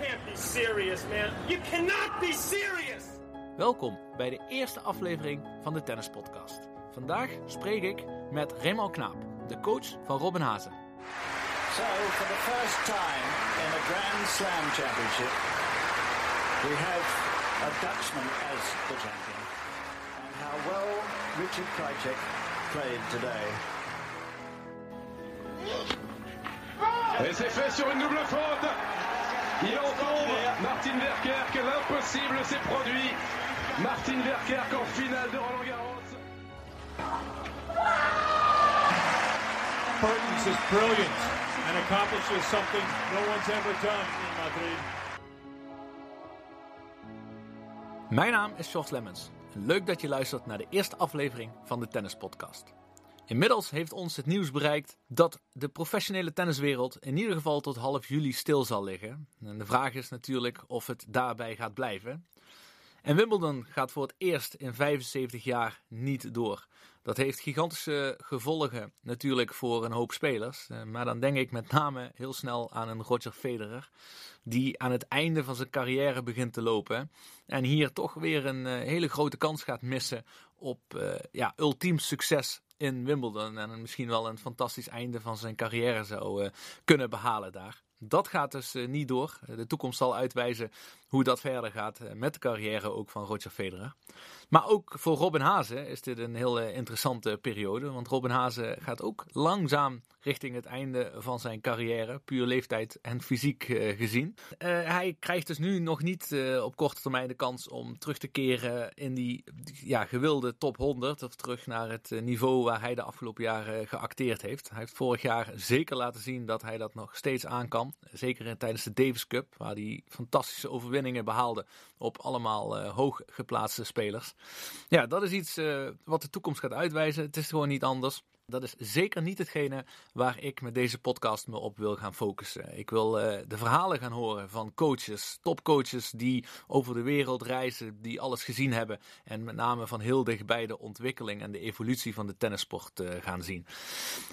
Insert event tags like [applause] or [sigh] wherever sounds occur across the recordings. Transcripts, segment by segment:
can't be serious, man. You cannot be serious. Welkom bij de eerste aflevering van de Tennis Podcast. Vandaag spreek ik met Raymond Knaap, de coach van Robin Hazen. So, for the first time in a Grand Slam championship, we have a Dutchman as the champion. And how well Richard Krajcek played today. Et c'est fait sur une double faute. Il encombre Martin Verkerk. L'impossible s'est produit. Martin Verkerk en finale de Roland Garros. Mertens is brilliant and accomplishes something no one's ever done in Madrid. Mijn naam is George Lemmens. Leuk dat je luistert naar de eerste aflevering van de Tennis Podcast. Inmiddels heeft ons het nieuws bereikt dat de professionele tenniswereld in ieder geval tot half juli stil zal liggen. En de vraag is natuurlijk of het daarbij gaat blijven. En Wimbledon gaat voor het eerst in 75 jaar niet door. Dat heeft gigantische gevolgen natuurlijk voor een hoop spelers. Eh, Maar dan denk ik met name heel snel aan een Roger Federer. Die aan het einde van zijn carrière begint te lopen. En hier toch weer een eh, hele grote kans gaat missen op eh, ja, ultiem succes in Wimbledon. En misschien wel een fantastisch einde van zijn carrière zou eh, kunnen behalen daar. Dat gaat dus eh, niet door. De toekomst zal uitwijzen hoe dat verder gaat eh, met de carrière ook van Roger Federer. Maar ook voor Robin Hazen is dit een heel eh, interessante periode. Want Robin Hazen gaat ook langzaam richting het einde van zijn carrière. Puur leeftijd en fysiek eh, gezien. Hij krijgt dus nu nog niet op korte termijn de kans om terug te keren in die ja, gewilde top 100. Of terug naar het niveau waar hij de afgelopen jaren geacteerd heeft. Hij heeft vorig jaar zeker laten zien dat hij dat nog steeds aan kan. Zeker tijdens de Davis Cup, waar hij fantastische behaalde op allemaal eh, hoog geplaatste spelers. Ja, dat is iets eh, wat de toekomst gaat uitwijzen. Het is gewoon niet anders. Dat is zeker niet hetgene waar ik met deze podcast me op wil gaan focussen. Ik wil eh, de verhalen gaan horen van coaches, topcoaches die over de wereld reizen, die alles gezien hebben. En met name van heel dichtbij de ontwikkeling en de evolutie van de tennissport eh, gaan zien.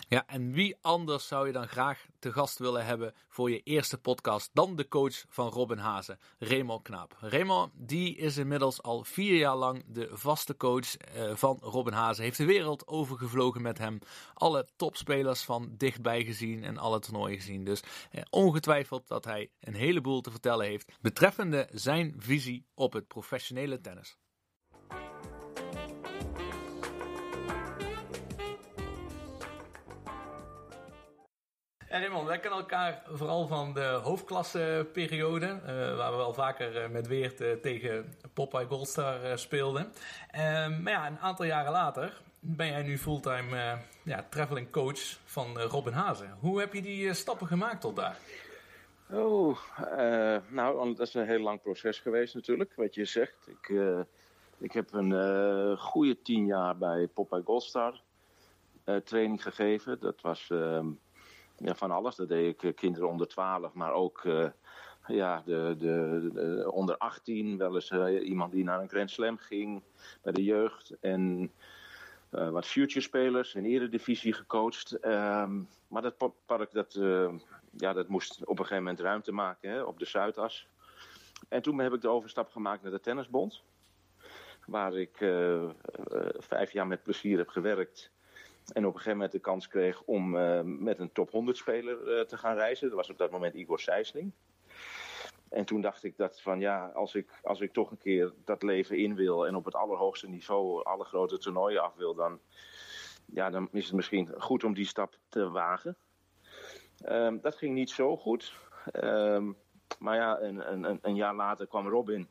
Ja, en wie anders zou je dan graag te gast willen hebben voor je eerste podcast dan de coach van Robin Hazen, Raymond Knaap. Raymond, die is inmiddels al vier jaar lang de vaste coach eh, van Robin Hazen. Heeft de wereld overgevlogen met hem. Alle topspelers van dichtbij gezien en alle toernooien gezien. Dus eh, ongetwijfeld dat hij een heleboel te vertellen heeft betreffende zijn visie op het professionele tennis. Ja, Raymond, wij kennen elkaar vooral van de hoofdklasseperiode, eh waar we wel vaker eh, met Weert tegen Popeye Goldstar eh, speelden. Ehm, maar ja, een aantal jaren later ben jij nu fulltime ja, traveling coach van Robin Hazen. Hoe heb je die stappen gemaakt tot daar? Oh, nou, dat is een heel lang proces geweest natuurlijk, wat je zegt. Ik, ik heb een goede tien jaar bij Popeye Goldstar training gegeven. Dat was ehm, ja, van alles. Dat deed ik eh, kinderen onder 12, maar ook eh, ja, de, de, de onder 18. Wel eens eh, iemand die naar een Grand Slam ging bij de jeugd. En wat future spelers in eredivisie gecoacht. Ehm, maar dat pa- park dat, ja, dat moest op een gegeven moment ruimte maken hè, op de Zuidas. En toen heb ik de overstap gemaakt naar de Tennisbond. Waar ik vijf jaar met plezier heb gewerkt. En op een gegeven moment de kans kreeg om eh, met een top 100 speler eh, te gaan reizen. Dat was op dat moment Igor Sijsling. En toen dacht ik dat van ja, als ik, als ik toch een keer dat leven in wil en op het allerhoogste niveau alle grote toernooien af wil, dan, ja, dan is het misschien goed om die stap te wagen. Ehm, dat ging niet zo goed. Ehm, maar ja, een, een- een jaar later kwam Robin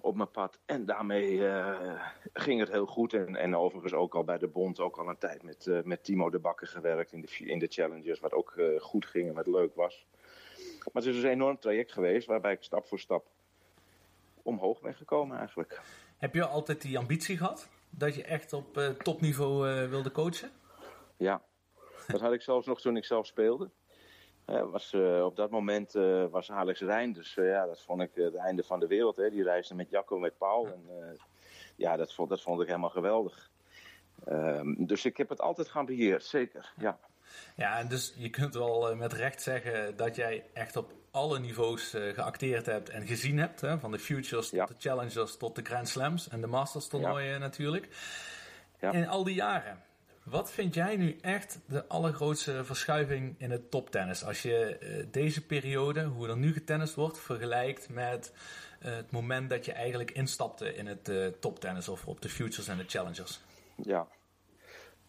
op mijn pad. En daarmee eh, ging het heel goed. En, en overigens ook al bij de Bond, ook al een tijd met, eh, met Timo de Bakker gewerkt in de, in de Challengers. Wat ook eh, goed ging en wat leuk was. Maar het is dus een enorm traject geweest waarbij ik stap voor stap omhoog ben gekomen eigenlijk. Heb je altijd die ambitie gehad dat je echt op topniveau wilde coachen? Ja, dat had ik zelfs nog toen ik zelf speelde. Eh, was, eh, op dat moment eh, was Alex Rijn, dus ja, dat vond ik het einde van de wereld. Hè. Die reisde met Jacco, met Paul. En, ja, dat vond, dat vond ik helemaal geweldig. Ehm, dus ik heb het altijd gaan beheerd, zeker. Ja. Ja, en dus je kunt wel met recht zeggen dat jij echt op alle niveaus uh, geacteerd hebt en gezien hebt. Hè? Van de Futures tot de Challengers tot de Grand Slams en de Masters toernooien ja. natuurlijk. Ja. In al die jaren. Wat vind jij nu echt de allergrootste verschuiving in het toptennis? Als je uh, deze periode, hoe er nu getennist wordt, vergelijkt met uh, het moment dat je eigenlijk instapte in het uh, toptennis of op de Futures en de Challengers? Ja,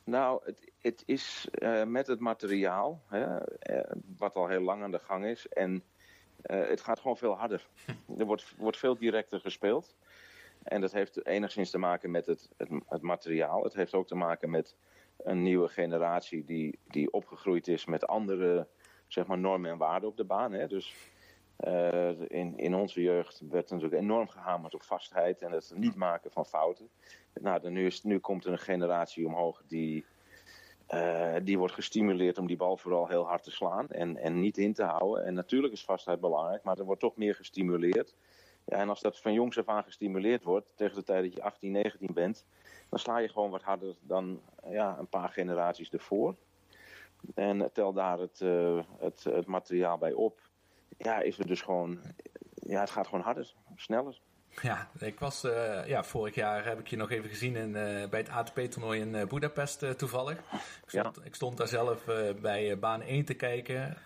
nou, het, het is met het materiaal, hè, wat al heel lang aan de gang is, en het gaat gewoon veel harder. [laughs] er wordt, wordt veel directer gespeeld. En dat heeft enigszins te maken met het, het, het materiaal. Het heeft ook te maken met een nieuwe generatie die, die opgegroeid is met andere zeg maar, normen en waarden op de baan. Hè. Dus uh, in, in onze jeugd werd natuurlijk enorm gehamerd op vastheid en het niet maken van fouten. Nou, nu, is, nu komt er een generatie omhoog die, uh, die wordt gestimuleerd om die bal vooral heel hard te slaan en, en niet in te houden. En natuurlijk is vastheid belangrijk, maar er wordt toch meer gestimuleerd. Ja, en als dat van jongs af aan gestimuleerd wordt, tegen de tijd dat je 18, 19 bent, dan sla je gewoon wat harder dan ja, een paar generaties ervoor. En tel daar het, uh, het, het materiaal bij op. Ja, is het dus gewoon. Ja, het gaat gewoon harder, sneller. Ja, ik was, uh, ja, vorig jaar heb ik je nog even gezien in, uh, bij het ATP-toernooi in uh, Budapest toevallig. Ik stond, ja. ik stond daar zelf bij baan 1 te kijken.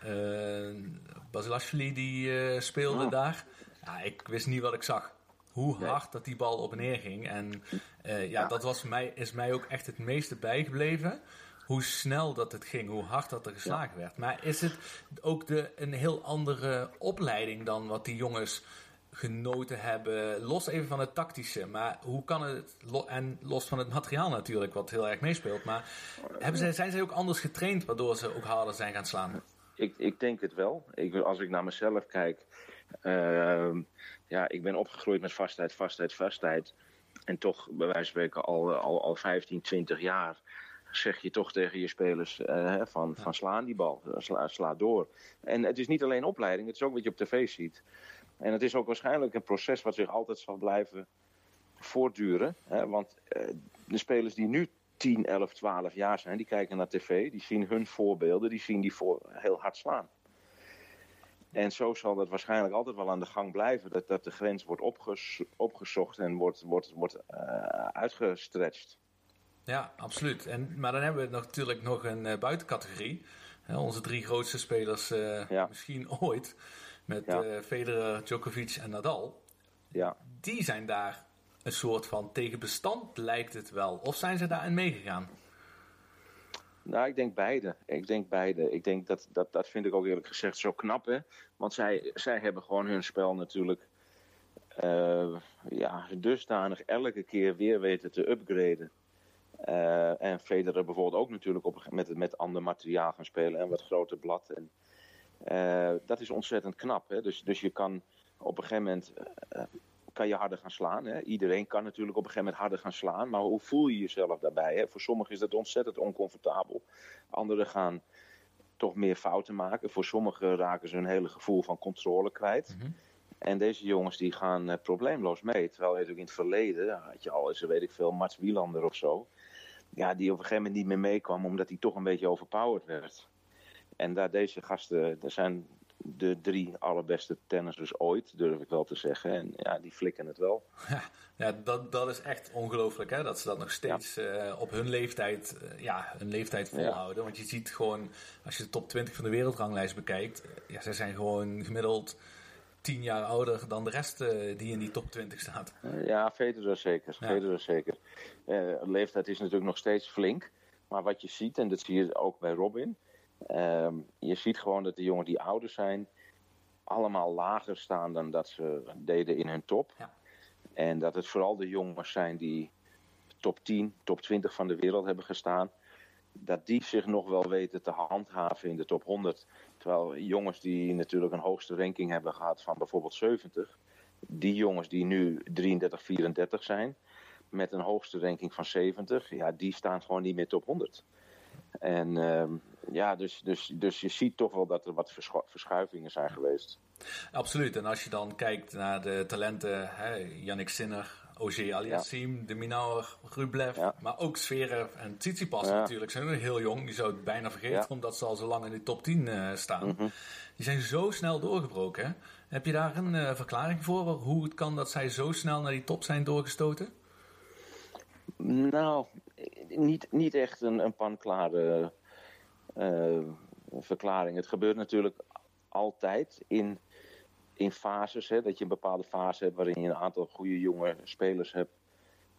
Basilashvili die speelde oh. daar. Ja, ik wist niet wat ik zag hoe hard dat die bal op en neer ging. En uh, ja, dat was mij, is mij ook echt het meeste bijgebleven. Hoe snel dat het ging, hoe hard dat er geslagen werd. Maar is het ook de, een heel andere opleiding dan wat die jongens genoten hebben? Los even van het tactische, maar hoe kan het, en los van het materiaal natuurlijk, wat heel erg meespeelt. Maar hebben zij, zijn zij ook anders getraind, waardoor ze ook harder zijn gaan slaan? Ik, ik denk het wel. Ik, als ik naar mezelf kijk, uh, ja, ik ben opgegroeid met vastheid, vastheid, vastheid. En toch, bij wijze van spreken, al, al, al 15, 20 jaar zeg je toch tegen je spelers uh, van, van slaan die bal, sla, sla, door. En het is niet alleen opleiding, het is ook wat je op tv ziet. En het is ook waarschijnlijk een proces wat zich altijd zal blijven voortduren. Hè? Want uh, de spelers die nu 10, 11, 12 jaar zijn, die kijken naar tv, die zien hun voorbeelden, die zien die voor heel hard slaan. En zo zal dat waarschijnlijk altijd wel aan de gang blijven. Dat, dat de grens wordt opges opgezocht en wordt, wordt, wordt uh, uitgestretched. Ja, absoluut. En, maar dan hebben we natuurlijk nog een uh, buitencategorie. onze drie grootste spelers ja. misschien ooit. Met ja. Federer, Djokovic en Nadal. Ja. Die zijn daar een soort van tegenbestand, lijkt het wel. Of zijn ze daarin meegegaan? Nou, ik denk beide. Ik denk beide. Ik denk dat, dat, dat vind ik ook eerlijk gezegd zo knap, hè. Want zij, zij hebben gewoon hun spel natuurlijk uh, ja, dusdanig elke keer weer weten te upgraden. Uh, en Federer bijvoorbeeld ook natuurlijk op, met, met ander materiaal gaan spelen en wat groter blad. En, uh, dat is ontzettend knap. Hè? Dus, dus je kan op een gegeven moment kan je harder gaan slaan. Hè? Iedereen kan natuurlijk op een gegeven moment harder gaan slaan. Maar hoe voel je jezelf daarbij? Hè? Voor sommigen is dat ontzettend oncomfortabel. Anderen gaan toch meer fouten maken. Voor sommigen raken ze hun hele gevoel van controle kwijt. Mm -hmm. En deze jongens die gaan uh, probleemloos mee. Terwijl je natuurlijk in het verleden, had je al eens, weet ik veel, Mats Wielander of zo. Ja, die op een gegeven moment niet meer meekwam omdat hij toch een beetje overpowered werd. En daar deze gasten, er zijn de drie allerbeste tennissers ooit, durf ik wel te zeggen. En ja, die flikken het wel. [laughs] Ja, ja dat, dat is echt ongelooflijk, hè? Dat ze dat nog steeds ja. uh, op hun leeftijd, uh, ja, hun leeftijd volhouden. Ja. Want je ziet gewoon, als je de top 20 van de wereldranglijst bekijkt, ja, zij zijn gewoon gemiddeld tien jaar ouder dan de rest uh, die in die top 20 staat. Ja, Federer zeker. Federer zeker. de leeftijd is natuurlijk nog steeds flink. Maar wat je ziet, en dat zie je ook bij Robin Um, je ziet gewoon dat de jongen die ouder zijn, allemaal lager staan dan dat ze deden in hun top. Ja. En dat het vooral de jongens zijn die top 10, top 20 van de wereld hebben gestaan. Dat die zich nog wel weten te handhaven in de top 100. Terwijl jongens die natuurlijk een hoogste ranking hebben gehad van bijvoorbeeld 70. Die jongens die nu 33, 34 zijn. Met een hoogste ranking van 70. Ja, die staan gewoon niet meer top 100. En um, ja, dus, dus, dus je ziet toch wel dat er wat verschuivingen zijn geweest. Absoluut. En als je dan kijkt naar de talenten, hè, Yannick Sinner, Ogier Aliassim, de Minaur, Rublev, Ja. maar ook Zverev en Tsitsipas Ja. natuurlijk. Zijn nog heel jong, die zou het bijna vergeten, omdat ze al zo lang in de top 10 eh, staan. Mhm. Die zijn zo snel doorgebroken. hè? Heb je daar een eh, verklaring voor, hoe het kan dat zij zo snel naar die top zijn doorgestoten? Nou, niet, niet echt een, een panklare eh, verklaring. Het gebeurt natuurlijk altijd in, in fases. Hè, dat je een bepaalde fase hebt waarin je een aantal goede jonge spelers hebt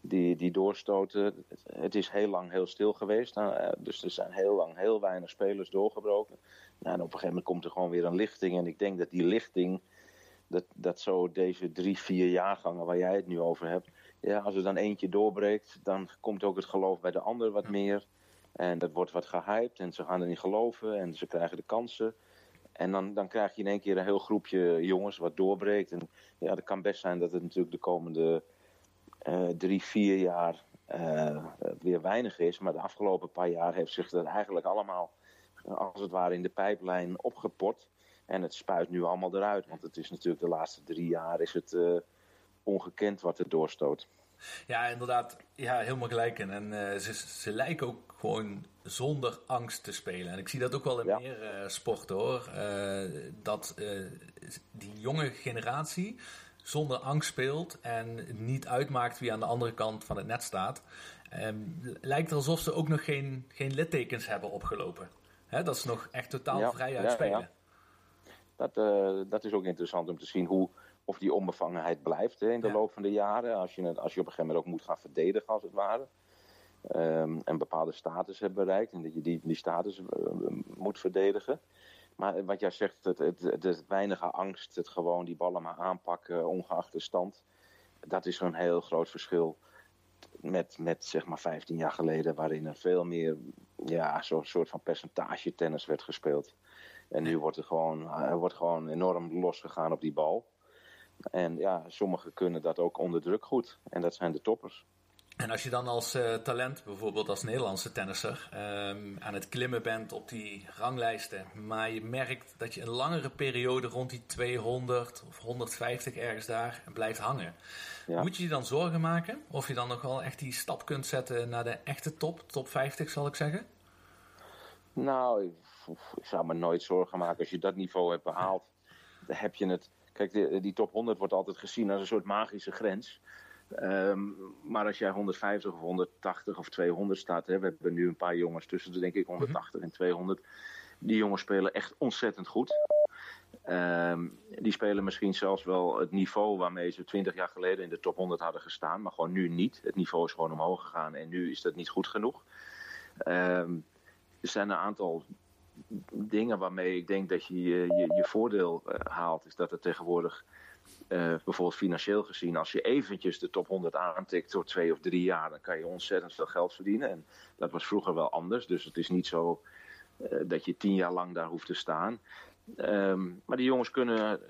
die, die doorstoten. Het, is heel lang heel stil geweest. Nou, eh, dus er zijn heel lang heel weinig spelers doorgebroken. Nou, en op een gegeven moment komt er gewoon weer een lichting. En ik denk dat die lichting, dat, dat zo deze drie, vier jaargangen waar jij het nu over hebt. Ja, als er dan eentje doorbreekt, dan komt ook het geloof bij de ander wat meer. En dat wordt wat gehyped en ze gaan erin geloven en ze krijgen de kansen. En dan, dan krijg je in één keer een heel groepje jongens wat doorbreekt. En ja, het kan best zijn dat het natuurlijk de komende eh, drie, vier jaar eh, weer weinig is. Maar de afgelopen paar jaar heeft zich dat eigenlijk allemaal, als het ware, in de pijplijn opgepot. En het spuit nu allemaal eruit. Want het is natuurlijk de laatste drie jaar is het eh, ongekend wat er doorstoot. Ja, inderdaad. Ja, helemaal gelijk. in. En eh, ze, ze lijken ook gewoon zonder angst te spelen. En ik zie dat ook wel in Ja. meer eh, sporten hoor. Eh, dat die jonge generatie zonder angst speelt en niet uitmaakt wie aan de andere kant van het net staat. Ehm, lijkt er alsof ze ook nog geen, geen littekens hebben opgelopen. Hè, dat ze nog echt totaal Ja, vrij ja, uitspelen. ja. Dat, dat is ook interessant om te zien hoe, of die onbevangenheid blijft hè, in de Ja. loop van de jaren. Als je, als je op een gegeven moment ook moet gaan verdedigen, als het ware. Ehm, en bepaalde status hebt bereikt en dat je die, die status eh, moet verdedigen. Maar wat jij zegt, het, het, het, het weinige angst, het gewoon die ballen maar aanpakken, ongeacht de stand. Dat is een heel groot verschil met, met zeg maar 15 jaar geleden, waarin er veel meer ja, zo'n soort van percentage tennis werd gespeeld. En nu wordt er gewoon, er wordt gewoon enorm losgegaan op die bal. En ja, sommigen kunnen dat ook onder druk goed. En dat zijn de toppers. En als je dan als eh, talent, bijvoorbeeld als Nederlandse tennisser, ehm, aan het klimmen bent op die ranglijsten, maar je merkt dat je een langere periode rond die 200 of 150 ergens daar blijft hangen. Ja. Moet je je dan zorgen maken of je dan nog wel echt die stap kunt zetten naar de echte top, top 50 zal ik zeggen? Nou, ik, ik zou me nooit zorgen maken als je dat niveau hebt behaald. Dan heb je het. Kijk, die, top 100 wordt altijd gezien als een soort magische grens. Ehm, maar als jij 150 of 180 of 200 staat, hè, we hebben nu een paar jongens tussen de denk ik 180 en 200. Die jongens spelen echt ontzettend goed. Ehm, die spelen misschien zelfs wel het niveau waarmee ze 20 jaar geleden in de top 100 hadden gestaan, maar gewoon nu niet. Het niveau is gewoon omhoog gegaan en nu is dat niet goed genoeg. Ehm, er zijn een aantal dingen waarmee ik denk dat je je, je, je voordeel eh, haalt. Is dat er tegenwoordig, eh, bijvoorbeeld financieel gezien, als je eventjes de top 100 aantikt voor twee of drie jaar, dan kan je ontzettend veel geld verdienen. En dat was vroeger wel anders. Dus het is niet zo eh, dat je tien jaar lang daar hoeft te staan. Ehm, maar die jongens kunnen,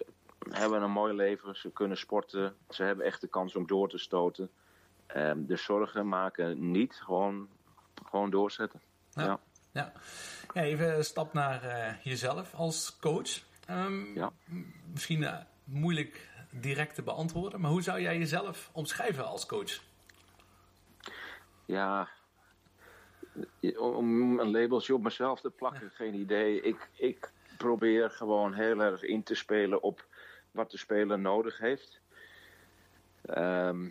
hebben een mooi leven, ze kunnen sporten, ze hebben echt de kans om door te stoten. Ehm, de zorgen maken niet, gewoon, gewoon doorzetten. Ja. ja. Ja. Ja even een stap naar eh, jezelf als coach. Ehm, Ja. Misschien eh, moeilijk direct te beantwoorden, maar hoe zou jij jezelf omschrijven als coach? Ja, om een labeltje op mezelf te plakken, geen idee. Ik, ik probeer gewoon heel erg in te spelen op wat de speler nodig heeft. Ehm,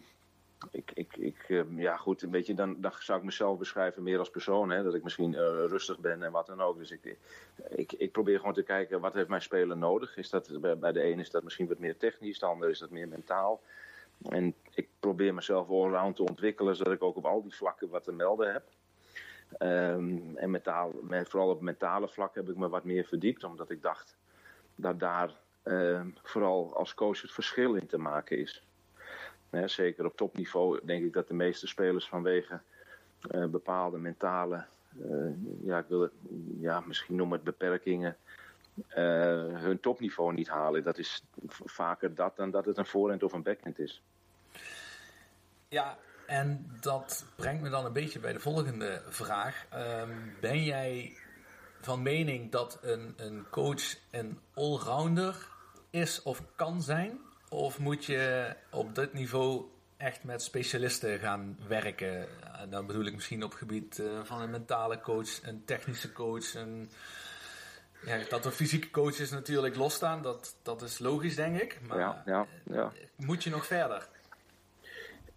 ik, ik, ik, ehm, ja goed, een beetje, dan, dan zou ik mezelf beschrijven meer als persoon. Hè, dat ik misschien eh, rustig ben en wat dan ook. Dus ik, ik, ik probeer gewoon te kijken, wat heeft mijn speler nodig? Is dat, bij, de een is dat misschien wat meer technisch, de ander is dat meer mentaal. En ik probeer mezelf allround te ontwikkelen, zodat ik ook op al die vlakken wat te melden heb. Ehm, en vooral op mentale vlak heb ik me wat meer verdiept, omdat ik dacht dat daar ehm, vooral als coach het verschil in te maken is. Zeker op topniveau denk ik dat de meeste spelers vanwege eh, bepaalde mentale, eh, ja, ik wil ja, misschien noem het beperkingen, eh, hun topniveau niet halen. Dat is vaker dat dan dat het een voorhand of een backhand is. Ja, en dat brengt me dan een beetje bij de volgende vraag. Ehm, ben jij van mening dat een, een coach een allrounder is of kan zijn? Of moet je op dit niveau echt met specialisten gaan werken. Dan bedoel ik misschien op het gebied van een mentale coach, een technische coach, een ja, dat er fysieke coaches natuurlijk losstaan, dat, dat is logisch, denk ik. Maar ja, ja, ja. moet je nog verder?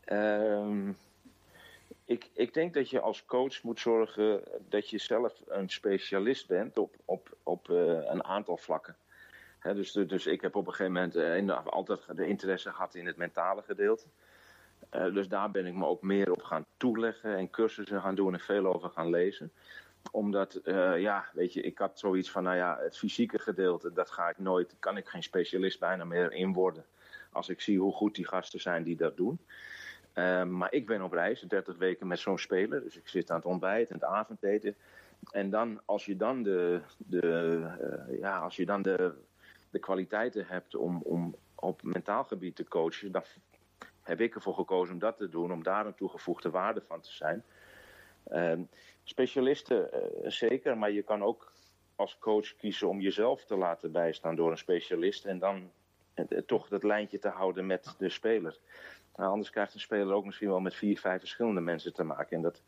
Um, ik, ik denk dat je als coach moet zorgen dat je zelf een specialist bent op, op, op uh, een aantal vlakken. Dus, dus ik heb op een gegeven moment uh, altijd de interesse gehad in het mentale gedeelte. Uh, dus daar ben ik me ook meer op gaan toeleggen en cursussen gaan doen en veel over gaan lezen omdat, uh, ja, weet je, ik had zoiets van, nou ja, het fysieke gedeelte, dat ga ik nooit, kan ik geen specialist bijna meer in worden. Als ik zie hoe goed die gasten zijn die dat doen. Maar ik ben op reis, 30 weken met zo'n speler. Dus ik zit aan het ontbijt en het avondeten. En dan, als je dan de, de, ja, als je dan de, de kwaliteiten hebt om, om op mentaal gebied te coachen, dan heb ik ervoor gekozen om dat te doen, om daar een toegevoegde waarde van te zijn. Uh, specialisten uh, zeker, maar je kan ook als coach kiezen om jezelf te laten bijstaan door een specialist en dan toch dat lijntje te houden met de speler. Nou, anders krijgt een speler ook misschien wel met vier, vijf verschillende mensen te maken. En dat,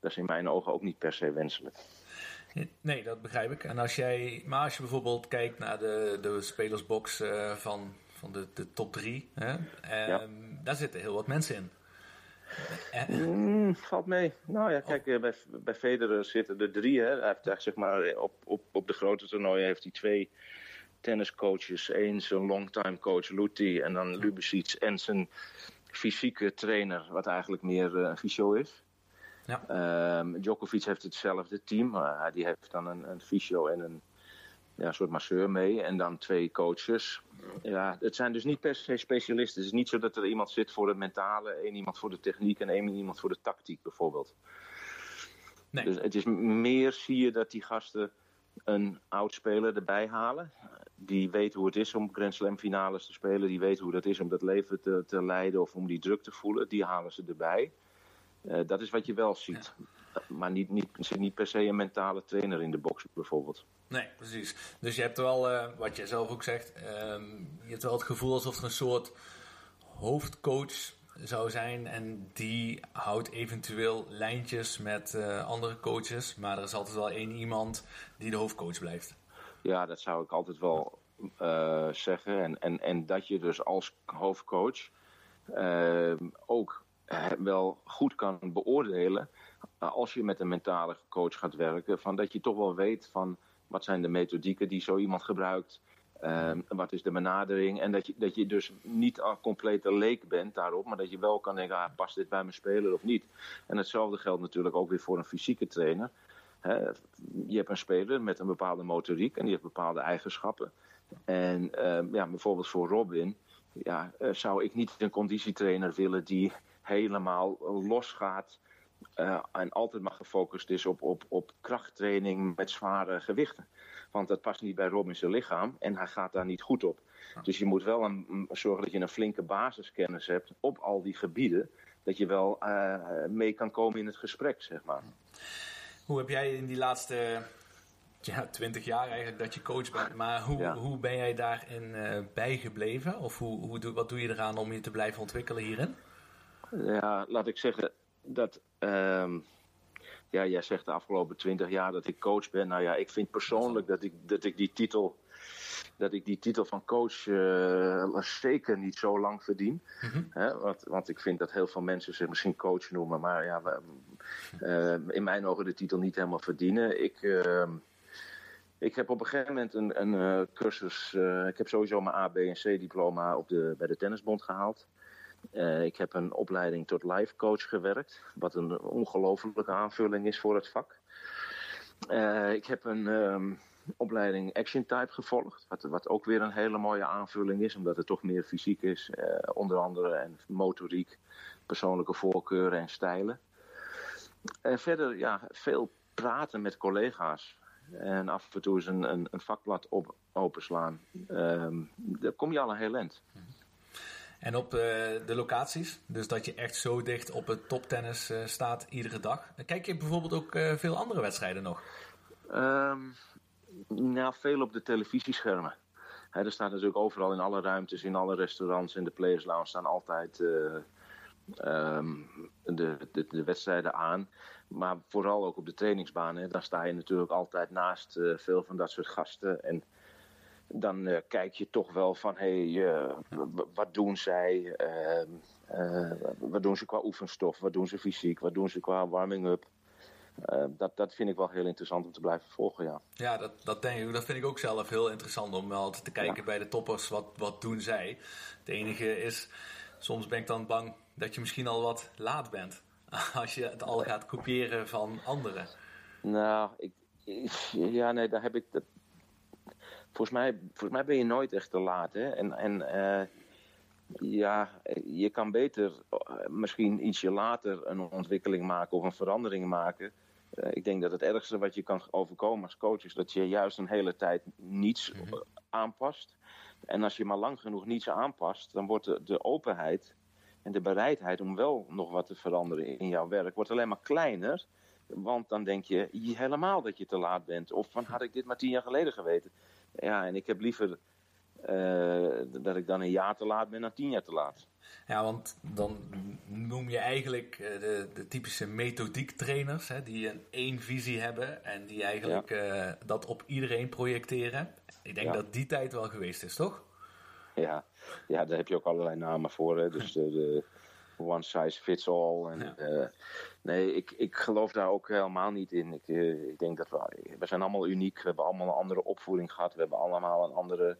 dat is in mijn ogen ook niet per se wenselijk. Nee, dat begrijp ik. En als jij, maar als je bijvoorbeeld kijkt naar de, de spelersbox uh, van, van de, de top drie, hè, ja. daar zitten heel wat mensen in. Mm, valt mee. Nou ja, kijk, oh. bij, bij Federer zitten er drie. Hè. Hij heeft echt, zeg maar, op, op, op de grote toernooien heeft hij twee tenniscoaches. Eén zijn longtime coach Luti en dan Lubicic en zijn fysieke trainer, wat eigenlijk meer uh, een fysio is. Ja. Um, Djokovic heeft hetzelfde team. Uh, die heeft dan een, een fysio en een ja, soort masseur mee. En dan twee coaches. Ja, het zijn dus niet per se specialisten. Het is niet zo dat er iemand zit voor het mentale, één iemand voor de techniek en één iemand voor de tactiek bijvoorbeeld. Nee. Dus het is meer zie je dat die gasten een oud speler erbij halen. Die weet hoe het is om Grand Slam finales te spelen. Die weet hoe dat is om dat leven te, te leiden of om die druk te voelen. Die halen ze erbij. Uh, dat is wat je wel ziet. Ja. Maar niet, niet, zit niet per se een mentale trainer in de box bijvoorbeeld. Nee, precies. Dus je hebt wel, uh, wat je zelf ook zegt, um, je hebt wel het gevoel alsof er een soort hoofdcoach zou zijn en die houdt eventueel lijntjes met uh, andere coaches, maar er is altijd wel één iemand die de hoofdcoach blijft. Ja, dat zou ik altijd wel zeggen. En, en, en dat je dus als hoofdcoach ook wel goed kan beoordelen als je met een mentale coach gaat werken, van dat je toch wel weet van wat zijn de methodieken die zo iemand gebruikt? Um, wat is de benadering? En dat je, dat je dus niet al complete leek bent daarop, maar dat je wel kan denken: ah, past dit bij mijn speler of niet? En hetzelfde geldt natuurlijk ook weer voor een fysieke trainer. Je hebt een speler met een bepaalde motoriek en die heeft bepaalde eigenschappen. En um, ja, bijvoorbeeld voor Robin ja, uh, zou ik niet een conditietrainer willen die helemaal losgaat uh, en altijd maar gefocust is op, op, op krachttraining met zware gewichten. Want dat past niet bij Robin's lichaam en hij gaat daar niet goed op. Dus je moet wel een, zorgen dat je een flinke basiskennis hebt op al die gebieden. Dat je wel uh, mee kan komen in het gesprek, zeg maar. Hoe heb jij in die laatste ja, 20 jaar eigenlijk dat je coach bent. Maar hoe, ja. hoe ben jij daarin uh, bijgebleven? Of hoe, hoe, wat doe je eraan om je te blijven ontwikkelen hierin? Ja, laat ik zeggen dat. Um, ja, jij zegt de afgelopen twintig jaar dat ik coach ben. Nou ja, ik vind persoonlijk dat ik, dat ik die titel. Dat ik die titel van coach uh, zeker niet zo lang verdien. He, want, want ik vind dat heel veel mensen zich misschien coach noemen. Maar ja, we, uh, in mijn ogen de titel niet helemaal verdienen. Ik, uh, ik heb op een gegeven moment een, een uh, cursus. Uh, ik heb sowieso mijn A, B en C diploma op de, bij de Tennisbond gehaald. Uh, ik heb een opleiding tot life coach gewerkt, wat een ongelofelijke aanvulling is voor het vak. Uh, ik heb een um, opleiding Action Type gevolgd, wat, wat, ook weer een hele mooie aanvulling is, omdat het toch meer fysiek is, uh, onder andere, en motoriek, persoonlijke voorkeuren en stijlen. En verder, ja, veel praten met collega's. En af en toe eens een, een, vakblad op, openslaan. Um, daar kom je al een heel eind. En op uh, de locaties, dus dat je echt zo dicht op het toptennis uh, staat iedere dag. Kijk je bijvoorbeeld ook uh, veel andere wedstrijden nog? Nou, veel op de televisieschermen. He, er staat natuurlijk overal in alle ruimtes, in alle restaurants, in de Players Lounge staan altijd ehm, de, de, de, wedstrijden aan. Maar vooral ook op de trainingsbaan. Hè, dan sta je natuurlijk altijd naast veel van dat soort gasten. En dan uh, kijk je toch wel van, hé, hey, uh, wat doen zij? Ehm, wat doen ze qua oefenstof? Wat doen ze fysiek? Wat doen ze qua warming-up? Uh, dat, dat vind ik wel heel interessant om te blijven volgen, ja. Ja, dat, dat, denk ik, dat vind ik ook zelf heel interessant om wel te kijken ja. bij de toppers. Wat, wat doen zij? Het enige is, soms ben ik dan bang dat je misschien al wat laat bent. [laughs] Als je het al gaat kopiëren van anderen. Nou, ik, ja, nee, daar heb ik... Dat, volgens, mij, volgens mij ben je nooit echt te laat, hè. En... en uh, ja, je kan beter misschien ietsje later een ontwikkeling maken of een verandering maken. Uh, ik denk dat het ergste wat je kan overkomen als coach is dat je juist een hele tijd niets mm -hmm. aanpast. En als je maar lang genoeg niets aanpast, dan wordt de, de, openheid en de bereidheid om wel nog wat te veranderen in jouw werk wordt alleen maar kleiner. Want dan denk je helemaal dat je te laat bent. Of van had ik dit maar tien jaar geleden geweten. Ja, en ik heb liever uh, dat ik dan een jaar te laat ben dan tien jaar te laat. Ja, want dan noem je eigenlijk de, de typische methodiek trainers, hè, die een één visie hebben en die eigenlijk ja. uh, dat op iedereen projecteren. Ik denk ja. dat die tijd wel geweest is, toch? Ja, ja daar heb je ook allerlei namen voor. Hè. Dus de, de one size fits all. En, ja. uh, nee, ik, ik geloof daar ook helemaal niet in. Ik, ik denk dat we, we zijn allemaal uniek. We hebben allemaal een andere opvoeding gehad. We hebben allemaal een andere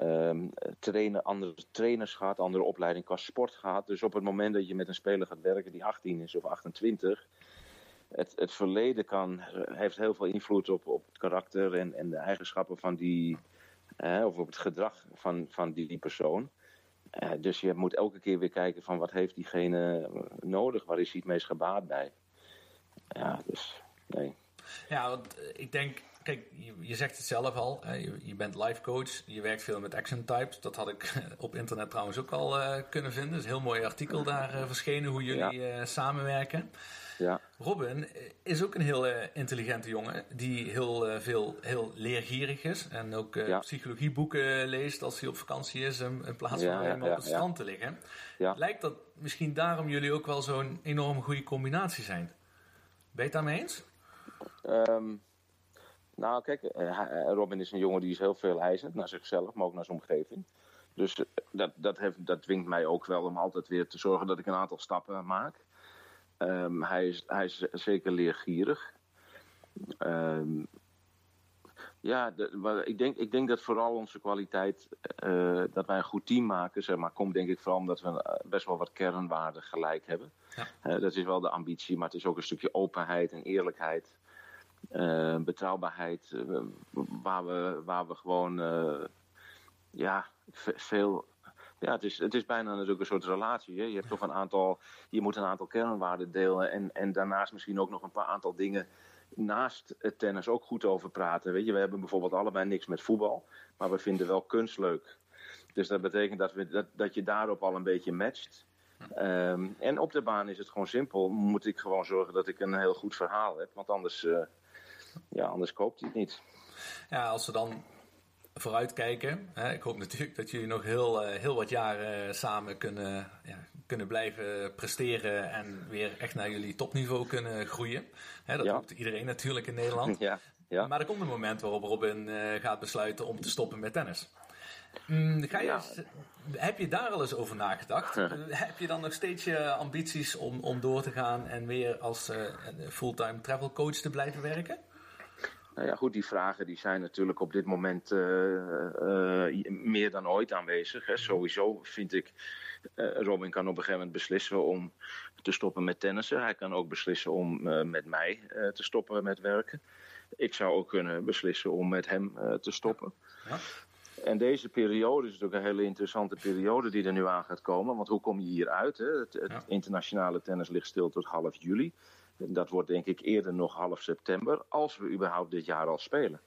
Um, trainen, andere trainers gehad, andere opleiding qua sport gehad. Dus op het moment dat je met een speler gaat werken die 18 is of 28, het, het verleden kan, heeft heel veel invloed op, op het karakter en, en de eigenschappen van die, eh, of op het gedrag van, van die, die persoon. Uh, dus je moet elke keer weer kijken van wat heeft diegene nodig, waar is hij het meest gebaat bij. Ja, dus nee. Ja, want ik denk, kijk, je, je, zegt het zelf al. Hè, je, je, bent life coach. Je werkt veel met action types. Dat had ik [laughs] op internet trouwens ook al uh, kunnen vinden. is een heel mooi artikel daar uh, verschenen hoe jullie ja. samenwerken. Ja. Robin is ook een heel intelligente jongen die heel veel heel leergierig is. En ook ja. psychologieboeken leest als hij op vakantie is. In, in plaats van alleen maar op het strand te liggen. Lijkt dat misschien daarom jullie ook wel zo'n enorm goede combinatie zijn. Ben je het daarmee eens? Um, nou, kijk, Robin is een jongen die is heel veel eisend naar zichzelf, maar ook naar zijn omgeving. Dus dat, dat, heeft, dat dwingt mij ook wel om altijd weer te zorgen dat ik een aantal stappen maak. Um, hij, is, hij is zeker leergierig. Um, ja, de, ik, denk, ik denk dat vooral onze kwaliteit, uh, dat wij een goed team maken, zeg maar, komt denk ik vooral omdat we best wel wat kernwaarden gelijk hebben. Ja. Uh, dat is wel de ambitie, maar het is ook een stukje openheid en eerlijkheid. Uh, betrouwbaarheid, waar, we, waar we gewoon ja, veel. Ja, het is, het is bijna natuurlijk een soort relatie. Hè? Je hebt toch een aantal. Je moet een aantal kernwaarden delen. En, en daarnaast misschien ook nog een paar aantal dingen naast het tennis ook goed over praten. Weet je, we hebben bijvoorbeeld allebei niks met voetbal. Maar we vinden wel kunst leuk. Dus dat betekent dat, we, dat, dat je daarop al een beetje matcht. Um, en op de baan is het gewoon simpel. Moet ik gewoon zorgen dat ik een heel goed verhaal heb. Want anders, uh, ja, anders koopt hij het niet. Ja, als we dan vooruitkijken. Hè, ik hoop natuurlijk dat jullie nog heel, uh, heel wat jaren samen kunnen, ja, kunnen blijven presteren. En weer echt naar jullie topniveau kunnen groeien. Hè, dat ja. hoopt iedereen natuurlijk in Nederland. [laughs] ja, ja. Maar er komt een moment waarop Robin uh, gaat besluiten om te stoppen met tennis. Mm, ga je, ja. Heb je daar al eens over nagedacht? [laughs] heb je dan nog steeds je ambities om, om door te gaan en weer als uh, fulltime travel coach te blijven werken? Nou ja, goed, die vragen die zijn natuurlijk op dit moment uh, uh, meer dan ooit aanwezig. Hè. Sowieso vind ik, Robin kan op een gegeven moment beslissen om te stoppen met tennissen. Hij kan ook beslissen om met mij te stoppen met werken. Ik zou ook kunnen beslissen om met hem te stoppen. Ja. En deze periode is natuurlijk een hele interessante periode die er nu aan gaat komen. Want hoe kom je hier uit? Hè? Het, het ja. internationale tennis ligt stil tot half juli. Dat wordt denk ik eerder nog half september, als we überhaupt dit jaar al spelen.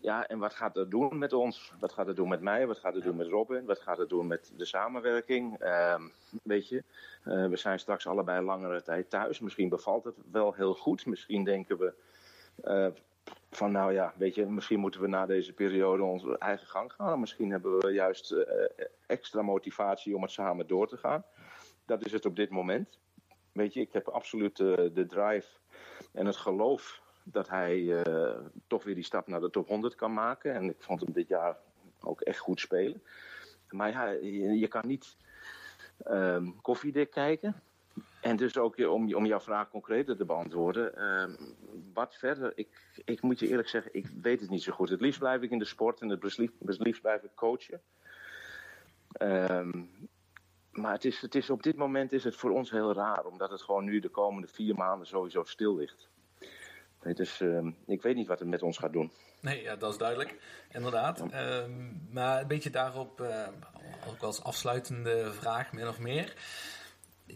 Ja, en wat gaat dat doen met ons? Wat gaat het doen met mij? Wat gaat het doen met Robin? Wat gaat het doen met de samenwerking? Weet je, uh, we zijn straks allebei langere tijd thuis. Misschien bevalt het wel heel goed. Misschien denken we uh, van, nou ja, weet je, misschien moeten we na deze periode onze eigen gang gaan. Misschien hebben we juist uh, extra motivatie om het samen door te gaan. dat is het op dit moment. Weet je, ik heb absoluut uh, de drive en het geloof dat hij uh, toch weer die stap naar de top 100 kan maken. En ik vond hem dit jaar ook echt goed spelen. Maar ja, je, kan niet um, koffiedik kijken. En dus ook om, om jouw vraag concreter te beantwoorden. Um, wat verder, ik, ik moet je eerlijk zeggen, ik weet het niet zo goed. Het liefst blijf ik in de sport en het liefst, het liefst blijf ik coachen. Um, maar het is, het is, op dit moment is het voor ons heel raar, omdat het gewoon nu de komende vier maanden sowieso stil ligt. Dus uh, ik weet niet wat het met ons gaat doen. Nee, ja, dat is duidelijk, inderdaad. Uh, maar een beetje daarop, uh, ook als afsluitende vraag, min of meer.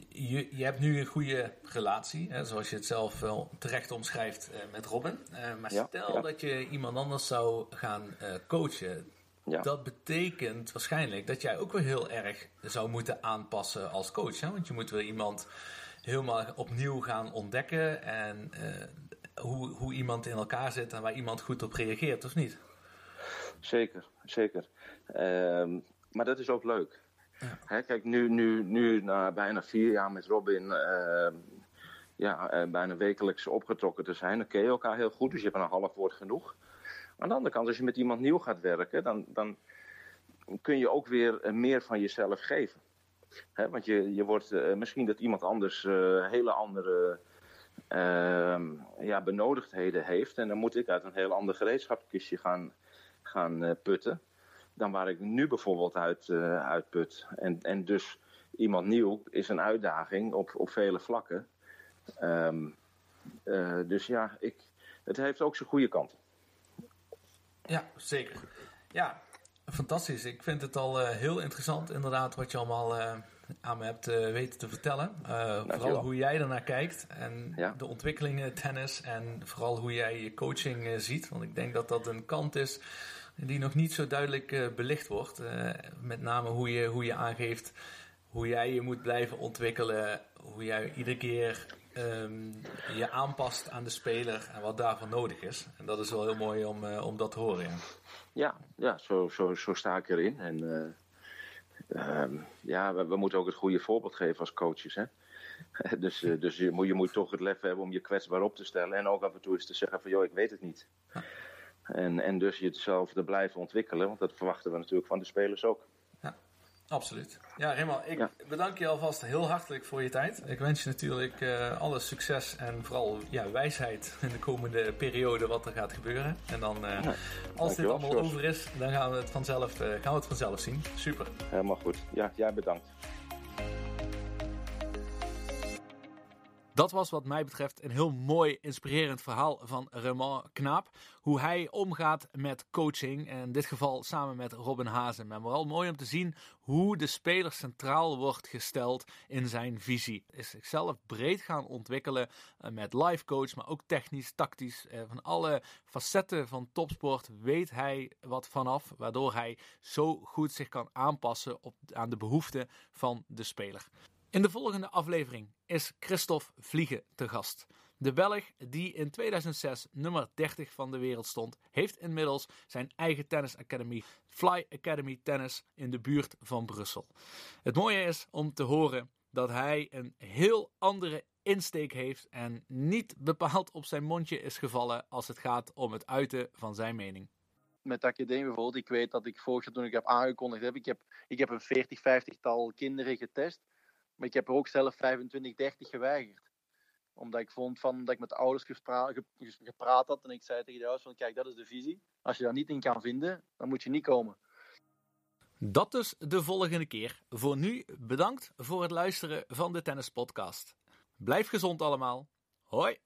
Je, je hebt nu een goede relatie, hè, zoals je het zelf wel terecht omschrijft uh, met Robin. maar ja, stel ja. dat je iemand anders zou gaan coachen. Ja. Dat betekent waarschijnlijk dat jij ook weer heel erg zou moeten aanpassen als coach. Hè? Want je moet weer iemand helemaal opnieuw gaan ontdekken. En hoe, hoe iemand in elkaar zit en waar iemand goed op reageert, of niet? Zeker, zeker. Um, maar dat is ook leuk. Ja. Hè, kijk, nu, nu, nu na bijna vier jaar met Robin, uh, ja, uh, bijna wekelijks opgetrokken te zijn, dan ken je elkaar heel goed, dus je hebt een half woord genoeg. Aan de andere kant, als je met iemand nieuw gaat werken, dan, dan kun je ook weer meer van jezelf geven. Want je, je wordt uh, misschien dat iemand anders hele andere uh, ja, benodigdheden heeft. En dan moet ik uit een heel ander gereedschapskistje gaan, gaan putten. Dan waar ik nu bijvoorbeeld uit, put. En, en dus iemand nieuw is een uitdaging op, op vele vlakken. Uh, dus ja, ik, het heeft ook zijn goede kanten. Ja, zeker. Ja, fantastisch. Ik vind het al heel interessant inderdaad wat je allemaal aan me hebt uh, weten te vertellen. Vooral hoe jij ernaar kijkt en ja. de ontwikkelingen tennis en vooral hoe jij je coaching ziet. Want ik denk dat dat een kant is die nog niet zo duidelijk belicht wordt. met name hoe je, hoe je aangeeft hoe jij je moet blijven ontwikkelen. Hoe jij iedere keer um, je aanpast aan de speler en wat daarvoor nodig is. En dat is wel heel mooi om, om dat te horen. Ja, ja, ja zo, zo, zo sta ik erin. En Um, ja, we, we, moeten ook het goede voorbeeld geven als coaches. Hè? [laughs] dus uh, dus je, moet, je moet toch het lef hebben om je kwetsbaar op te stellen. En ook af en toe eens te zeggen van, joh, ik weet het niet. En, en dus jezelf te blijven ontwikkelen. Want dat verwachten we natuurlijk van de spelers ook. Absoluut. Ja, Raymond, ik ja. bedank je alvast heel hartelijk voor je tijd. Ik wens je natuurlijk uh, alle succes en vooral ja, wijsheid in de komende periode wat er gaat gebeuren. En dan, uh, ja, als dit allemaal George. over is, dan gaan we, het vanzelf, uh, gaan we het vanzelf zien. Super. Helemaal goed. Ja, jij bedankt. Dat was wat mij betreft een heel mooi, inspirerend verhaal van Raymond Knaap. Hoe hij omgaat met coaching. In dit geval samen met Robin Hazen. En vooral mooi om te zien hoe de speler centraal wordt gesteld in zijn visie. Is zichzelf breed gaan ontwikkelen met life coach, maar ook technisch, tactisch. Van alle facetten van topsport weet hij wat vanaf. Waardoor hij zo goed zich kan aanpassen op, aan de behoeften van de speler. In de volgende aflevering is Christophe Vliegen te gast. De Belg, die in 2006 nummer 30 van de wereld stond, heeft inmiddels zijn eigen tennisacademie, Fly Academy Tennis, in de buurt van Brussel. Het mooie is om te horen dat hij een heel andere insteek heeft en niet bepaald op zijn mondje is gevallen als het gaat om het uiten van zijn mening met de academie bijvoorbeeld, ik weet dat ik vorig jaar toen ik heb aangekondigd heb, ik heb, ik heb een 40, 50 tal kinderen getest. Maar ik heb er ook zelf 25, 30 geweigerd. Omdat ik vond van, dat ik met de ouders gepra gepraat had. En ik zei tegen de ouders van, kijk, dat is de visie. Als je daar niet in kan vinden, dan moet je niet komen. Dat dus de volgende keer. Voor nu bedankt voor het luisteren van de Tennis Podcast. Blijf gezond allemaal. Hoi!